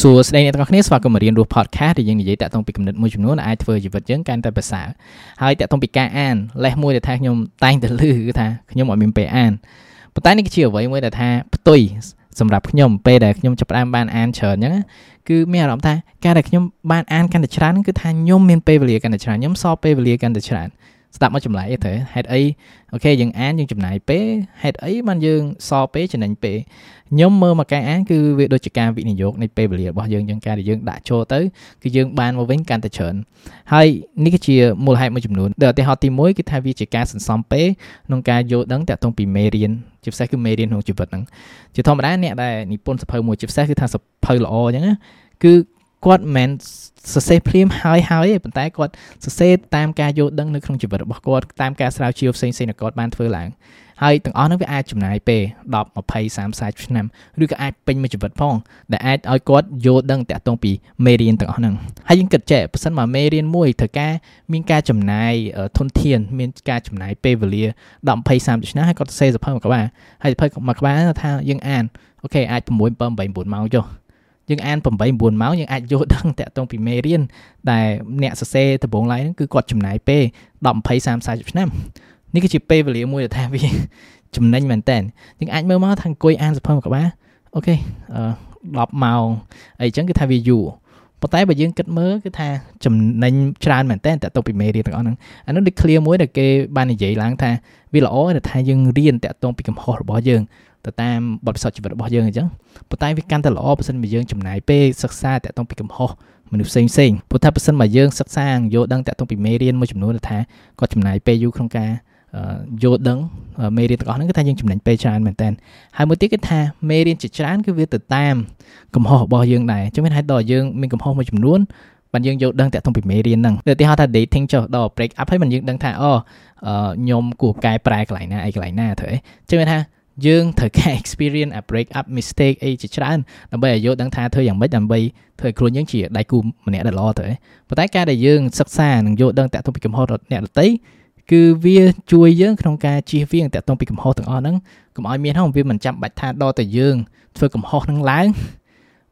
សួស្តីអ្នកទាំងអស់គ្នាស្វាគមន៍មករៀនរស់ podcast ដែលយើងនិយាយតាក់ទងពីគំនិតមួយចំនួនដែលអាចធ្វើជីវិតយើងកាន់តែប្រសើរហើយតាក់ទងពីការអានលេសមួយដែលថាខ្ញុំតែងតែលឺគឺថាខ្ញុំអត់មានពេលអានប៉ុន្តែនេះគឺជាអ្វីមួយដែលថាផ្ទុយសម្រាប់ខ្ញុំពេលដែលខ្ញុំចាប់ផ្ដើមបានអានច្រើនអញ្ចឹងគឺមានអារម្មណ៍ថាការដែលខ្ញុំបានអានកាន់តែច្រើនគឺថាខ្ញុំមានពេលវេលាកាន់តែច្រើនខ្ញុំសល់ពេលវេលាកាន់តែច្រើន ស្ដាប់មកចម្លែកទេហេតុអីអូខេយើងអានយើងចំណាយពេលហេតុអីបានយើងសល់ពេលចំណេញពេលខ្ញុំមើលមកការអានគឺវាដូចជាការវិនិយោគនៃពេលវេលារបស់យើងយ៉ាងការដែលយើងដាក់ចូលទៅគឺយើងបានមកវិញកាន់តែច្រើនហើយនេះគឺជាមូលហេតុមួយចំនួនដែលឧទាហរណ៍ទី1គឺថាវាជាការសន្សំពេលក្នុងការយល់ដឹងតាក់ទងពីមេរៀនជាពិសេសគឺមេរៀនក្នុងជីវិតហ្នឹងជាធម្មតាអ្នកដែលនិពន្ធសភៅមួយជាពិសេសគឺថាសភៅល្អអញ្ចឹងណាគឺ គាត់មិនសរសេរភ្លាមហើយហើយទេប៉ុន្តែគាត់សរសេរតាមការយល់ដឹងនៅក្នុងជីវិតរបស់គាត់តាមការស្រាវជ្រាវផ្សេងៗដែលគាត់បានធ្វើឡើងហើយទាំងអស់ហ្នឹងវាអាចចំណាយពេល10 20 30 40ឆ្នាំឬក៏អាចពេញមួយជីវិតផងដែលអាចឲ្យគាត់យល់ដឹងតាក់ទងពីមេរៀនទាំងអស់ហ្នឹងហើយយើងគិតចេះប៉ះសិនមកមេរៀនមួយត្រូវការមានការចំណាយធនធានមានការចំណាយពេលវេលា10 20 30ឆ្នាំហើយគាត់សរសេរសភៅមួយក្បាលហើយសភៅមួយក្បាលថាយើងអានអូខេអាច6 7 8 9ម៉ោងចុះ យើងអាន8 9ម៉ោងយើងអាចយល់ដឹងតាក់ទងពីមេរៀនដែលអ្នកសរសេរដំបូងឡើយហ្នឹងគឺគាត់ចំណាយពេល10 20 30 40ឆ្នាំនេះគឺជាពេលវេលាមួយដែលថាវាចំណេញមែនតើយើងអាចមើលមកថាអង្គុយអានសភៅមួយក្បាលអូខេអឺ10ម៉ោងអីចឹងគឺថាវាយូរប៉ុន្តែបើយើងគិតមើលគឺថាចំណេញច្រើនមែនតើតទៅពីមេរៀនទាំងអស់ហ្នឹងអានោះដូច clear មួយដែលគេបាននិយាយឡើងថាវាល្អដែលថាយើងរៀនតាក់ទងពីកំហុសរបស់យើង ទៅតាមបទពិសោធន៍ជីវិតរបស់យើងអញ្ចឹងប៉ុន្តែវាកាន់តែល្អបើសិនបើយើងចំណាយពេលសិក្សាតាក់ទងពីកំហុសមនុស្សផ្សេងផ្សេងព្រោះថាបើសិនបើយើងសិក្សាយល់ដឹងតាក់ទងពីមេរៀនមួយចំនួនថាគាត់ចំណាយពេលយូរក្នុងការយល់ដឹងមេរៀនទាំងអស់ហ្នឹងគឺថាយើងចំណេញពេលច្រើនមែនតើហើយមួយទៀតគឺថាមេរៀនជាច្រើនគឺវាទៅតាមកំហុសរបស់យើងដែរជំនឿហេតុដល់យើងមានកំហុសមួយចំនួនបានយើងយល់ដឹងតាក់ទងពីមេរៀនហ្នឹងឧទាហរណ៍ថា dating ចុះដល់ break up ហើយបានយើងដឹងថាអូខ្ញុំគួរកែប្រែកន្លែងណាអីកន្លែងណាត្រូវអីចឹងថា យើងត្រូវការ experience a break up mistake អីជាច្រើនដើម្បីឲ្យយល់ដឹងថាធ្វើយ៉ាងម៉េចដើម្បីធ្វើឲ្យខ្លួនយើងជាដៃគូម្នាក់ដែលល្អទៅប៉ុន្តែការដែលយើងសិក្សានិងយល់ដឹងតាក់ទងពីកំហុសរបស់អ្នកដទៃគឺវាជួយយើងក្នុងការជៀសវាងតាក់ទងពីកំហុសទាំងអស់ហ្នឹងកុំឲ្យមានហ្នឹងវាមិនចាំបាច់ថាដល់តែយើងធ្វើកំហុសហ្នឹងឡើង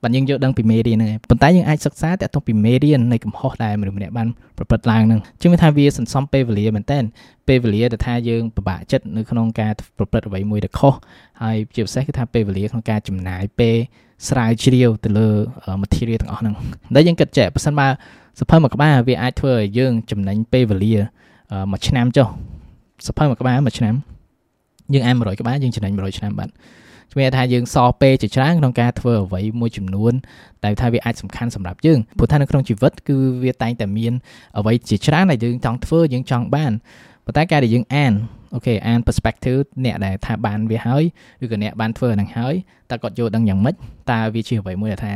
បានយើងយល់ដឹងពីមេរៀនហ្នឹងប៉ុន្តែយើងអាចសិក្សាតាក់ទងពីមេរៀននៃកំហុសដែលមនុស្សម្នាក់បានប្រព្រឹត្តឡើងហ្នឹងជាងថាវាសន្សំពេលវេលាមែនតើពេលវេលាដែលថាយើងពិបាកចិត្តនៅក្នុងការប្រព្រឹត្តអ្វីមួយដែលខុសហើយជាពិសេសគឺថាពេលវេលាក្នុងការចំណាយពេលស្រាវជ្រាវទៅលើ material ទាំងអស់ហ្នឹងដែលយើងគិតចេះបើសិនបើសភៅមួយក្បាលវាអាចធ្វើឲ្យយើងចំណេញពេលវេលាមួយឆ្នាំចុះសភៅមួយក្បាលមួយឆ្នាំយើងអាន100ក្បាលយើងចំណេញ100ឆ្នាំបាទ ជំនឿថាយើងសល់ពេលជាច្រើនក្នុងការធ្វើអ្វីមួយចំនួនតែថាវាអាចសំខាន់សម្រាប់យើងព្រោះថានៅក្នុងជីវិតគឺវាតែងតែមានអ្វីជាច្រើនដែលយើងចង់ធ្វើយើងចង់បានប៉ុន្តែការដែលយើងអានអូខេអាន perspective អ្នកដែលថាបានវាហើយឬក៏អ្នកបានធ្វើហ្នឹងហើយតើគាត់យល់ដឹងយ៉ាងម៉េចតើវាជាអ្វីមួយដែលថា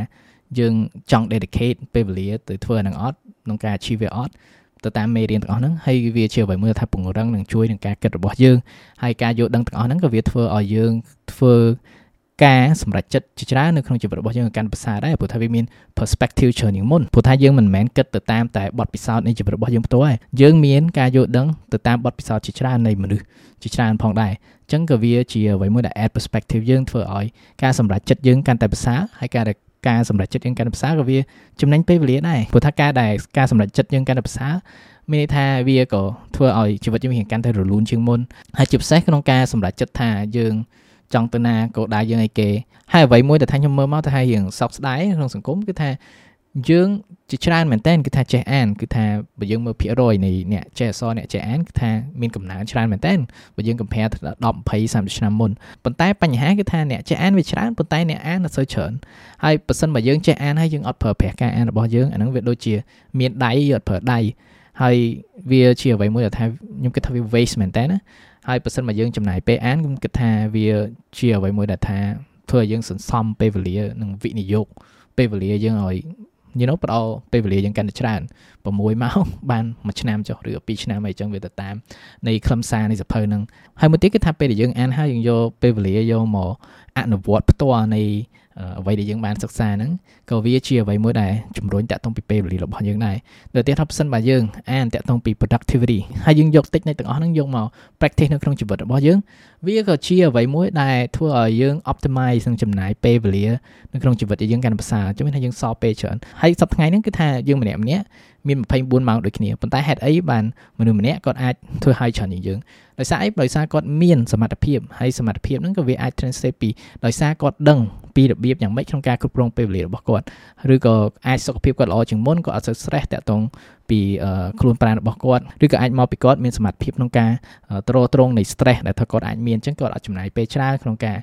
យើងចង់ dedicate ពេលវេលាទៅធ្វើហ្នឹងអត់ក្នុងការ achieve វាអត់ ទៅតាមមេរៀនទាំងអស់ហ្នឹងហើយវាជាអ្វីមួយថាពង្រឹងនិងជួយនឹងការគិតរបស់យើងហើយការយល់ដឹងទាំងអស់ហ្នឹងក៏វាធ្វើឲ្យយើងធ្វើការសម្រេចចិត្តជាច្រើននៅក្នុងជីវិតរបស់យើងកាន់ប្រសើរដែរព្រោះថាវាមាន perspective ច្រើនជាងមុនព្រោះថាយើងមិនមែនគិតទៅតាមតែបទពិសោធន៍នៃជីវិតរបស់យើងផ្ទាល់ទេយើងមានការយល់ដឹងទៅតាមបទពិសោធន៍ជាច្រើននៃមនុស្សជាច្រើនផងដែរអញ្ចឹងក៏វាជាអ្វីមួយដែល add perspective យើងធ្វើឲ្យការសម្រេចចិត្តយើងកាន់តែប្រសើរហើយការ ការសម្រេចចិត្តយើងកាន់តែប្រសើរក៏វាចំណេញពេលវេលាដែរព្រោះថាការដែលការសម្រេចចិត្តយើងកាន់តែប្រសើរមានន័យថាវាក៏ធ្វើឲ្យជីវិតយើងមានកាន់តែរលូនជាងមុនហើយជាពិសេសក្នុងការសម្រេចចិត្តថាយើងចង់ទៅណាគោលដៅយើងអីគេហើយអ្វីមួយដែលថាខ្ញុំមើលមកទៅថាយើងសោកស្ដាយក្នុងសង្គមគឺថា យើងជាច្រើនមែនតើគឺថាចេះអានគឺថាបើយើងមើលភាគរយនៃអ្នកចេះអក្សរអ្នកចេះអានគឺថាមានកំណើនច្រើនមែនតើបើយើង compare ទៅ10 20 30ឆ្នាំមុនប៉ុន្តែបញ្ហាគឺថាអ្នកចេះអានវាច្រើនប៉ុន្តែអ្នកអានអត់សូវច្រើនហើយបើសិនបើយើងចេះអានហើយយើងអត់ប្រើប្រាស់ការអានរបស់យើងអាហ្នឹងវាដូចជាមានដៃយើងអត់ប្រើដៃហើយវាជាអ្វីមួយដែលថាខ្ញុំគិតថាវា waste មែនតើណាហើយបើសិនមកយើងចំណាយពេលអានខ្ញុំគិតថាវាជាអ្វីមួយដែលថាធ្វើឲ្យយើងសន្សំពេលវេលានិងវិនិយោគពេលវេលាយើងឲ្យ you know ផ្ដល់ពេលវេលាយើងកាន់តែច្រើន6ម៉ោងបានមួយឆ្នាំចុះឬ2ឆ្នាំអីចឹងវាទៅតាមនៃខ្លឹមសារនៃសភៅហ្នឹងហើយមួយទៀតគឺថាពេលដែលយើងអានហើយយើងយកពេលវេលាយកមកអនុវត្តផ្ទាល់នៃ អ្វីដែលយើងបានសិក្សាហ្នឹងក៏វាជាអ្វីមួយដែលជំរុញតាក់ទងពីពេលវេលារបស់យើងដែរដូចទៀតថាប្រសិនបើយើងអានតាក់ទងពី productivity ហើយយើងយកតិចនៃទាំងអស់ហ្នឹងយកមក practice នៅក្នុងជីវិតរបស់យើងវាក៏ជាអ្វីមួយដែលធ្វើឲ្យយើង optimize និងចំណាយពេលវេលានៅក្នុងជីវិតរបស់យើងកាន់តែប្រសើរជំនឿថាយើងសល់ពេលច្រើនហើយសប្តាហ៍ថ្ងៃហ្នឹងគឺថាយើងម្នាក់ម្នាក់មាន24ម៉ោងដូចគ្នាប៉ុន្តែហេតុអីបានមនុស្សម្នាក់គាត់អាចធ្វើឲ្យច្រើនជាងយើងដោយសារអីដោយសារគាត់មានសមត្ថភាពហើយសមត្ថភាពហ្នឹងក៏វាអាច translate ពីដោយសារគាត់ដឹងពីរបៀបយ៉ាងម៉េចក្នុងការគ្រប់គ្រងពេលវេលារបស់គាត់ឬក៏អាចសុខភាពគាត់ល្អជាងមុនក៏អត់សូវ stress តាក់ទង ពីខ្លួនប្រាណរបស់គាត់ឬក៏អាចមកពីគាត់មានសមត្ថភាពក្នុងការទ្រទ្រង់នៃ stress ដែលថាគាត់អាចមានអញ្ចឹងគាត់អាចចំណាយពេលច្រើនក្នុងការ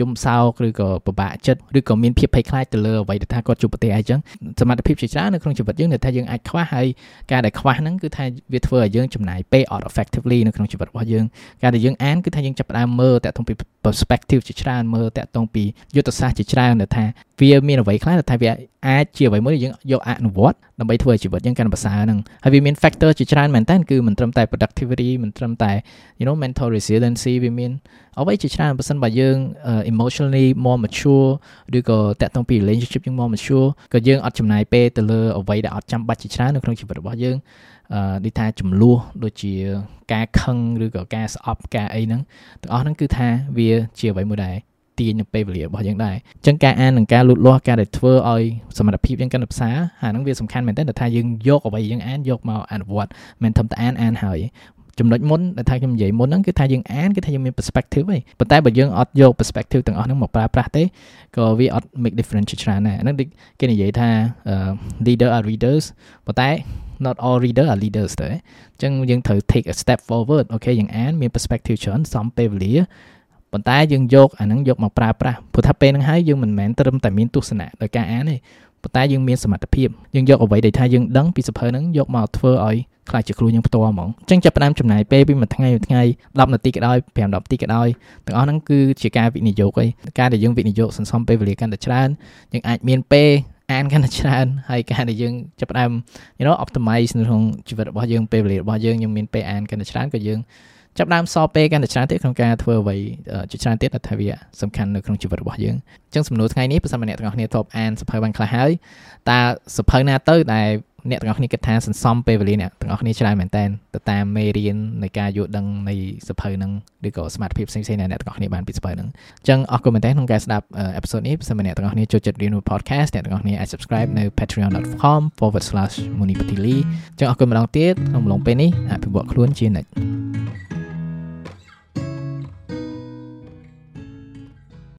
យំសោកឬក៏ពិបាកចិត្តឬក៏មានភាពភ័យខ្លាចទៅលើអ្វីដែលថាគាត់ជួបប្រទេសអីចឹងសមត្ថភាពជាច្រើននៅក្នុងជីវិតយើងដែលថាយើងអាចខ្វះហើយការដែលខ្វះហ្នឹងគឺថាវាធ្វើឲ្យយើងចំណាយពេលអត់ effectively នៅក្នុងជីវិតរបស់យើងការដែលយើងអានគឺថាយើងចាប់ផ្ដើមមើលតាក់ទងពី perspective ជាច្រើនមើលតាក់ទងពីយុទ្ធសាស្ត្រជាច្រើនដែលថាវាមានអ្វីខ្លះដែលថាវាអាចជាអ្វីមួយដែលយើងយកអនុវត្តដើម្បីធ្វើឲ្យជីវិតយើងកាន់តែប្រសើរហ្នឹងហើយវាមាន factor ជាច្រើនមែនតើគឺមិនត្រឹមតែ productivity មិនត្រឹមតែ you know mental resiliency វាមានអ្វីជាច្រើនបើសិនបើយើង emotionally more mature ឬក៏តាក់ទងពី relationship យើង more mature ក៏យើងអត់ចំណាយពេលទៅលើអ្វីដែលអត់ចាំបាច់ជាច្រើននៅក្នុងជីវិតរបស់យើងអឺដូចថាចំនួនដូចជាការខឹងឬក៏ការស្អប់ការអីហ្នឹងទាំងអស់ហ្នឹងគឺថាវាជាអ្វីមួយដែរ ទាញនៅពេលវេលារបស់យើងដែរអញ្ចឹងការអាននិងការលូតលាស់ការដែលធ្វើឲ្យសមត្ថភាពយើងកាន់តែផ្សារអាហ្នឹងវាសំខាន់មែនទែនថាយើងយកអ្វីយើងអានយកមកអនុវត្តមិនធំតែអានអានហើយចំណុចមុនដែលថាខ្ញុំនិយាយមុនហ្នឹងគឺថាយើងអានគឺថាយើងមាន perspective ហីប៉ុន្តែបើយើងអត់យក perspective ទាំងអស់ហ្នឹងមកប្រើប្រាស់ទេក៏វាអត់ make difference ច្រើនដែរហ្នឹងគេនិយាយថា leader are readers ប៉ុន្តែ not all reader are leaders ទេអញ្ចឹងយើងត្រូវ take a step forward អូខេយើងអានមាន perspective ច្រើនសំពេលវេលា ប៉ុន្តែយើងយកអាហ្នឹងយកមកប្រើប្រាស់ព្រោះថាពេលហ្នឹងហើយយើងមិនមែនត្រឹមតែមានទស្សនៈដោយការអានទេប៉ុន្តែយើងមានសមត្ថភាពយើងយកអ្វីដែលថាយើងដឹងពីសភៅហ្នឹងយកមកធ្វើឲ្យខ្លាចជាគ្រូយើងផ្ទាល់ហ្មងអញ្ចឹងចាប់ផ្ដើមចំណាយពេលពីមួយថ្ងៃមួយថ្ងៃ10នាទីក៏ដោយ5 10នាទីក៏ដោយទាំងអស់ហ្នឹងគឺជាការវិនិយោគឯងការដែលយើងវិនិយោគសន្សំពេលវេលាកាន់តែច្រើនយើងអាចមានពេលអានកាន់តែច្រើនហើយការដែលយើងចាប់ផ្ដើម you know optimize នៅក្នុងជីវិតរបស់យើងពេលវេលារបស់យើងយើងមានពេលអានកាន់តែច្រើនក៏យើង ចាប់ដើមសល់ពេលកាន់តែច្រើនទៀតក្នុងការធ្វើអ្វីជាច្រើនទៀតដែលថាវាសំខាន់នៅក្នុងជីវិតរបស់យើងអញ្ចឹងសំណួរថ្ងៃនេះប្រសិនបើអ្នកទាំងអស់គ្នាធ្លាប់អានសភៅបានខ្លះហើយតើសភៅណាទៅដែលអ្នកទាំងអស់គ្នាគិតថាសន្សំពេលវេលាអ្នកទាំងអស់គ្នាច្រើនមែនតើទៅតាមមេរៀននៃការយល់ដឹងនៃសភៅហ្នឹងឬក៏សមត្ថភាពផ្សេងៗដែលអ្នកទាំងអស់គ្នាបានពីសភៅហ្នឹងអញ្ចឹងអរគុណមែនតើក្នុងការស្ដាប់អេពីសូតនេះប្រសិនបើអ្នកទាំងអស់គ្នាចូលចិត្តរៀន podcast អ្នកទាំងអស់គ្នាអាច subscribe នៅ patreon.com/munipatili អញ្ចឹងអរគុណម្ដងទៀតក្នុងអំឡុងពេលនេះអភិវឌ្ឍខ្លួនជានិច្ច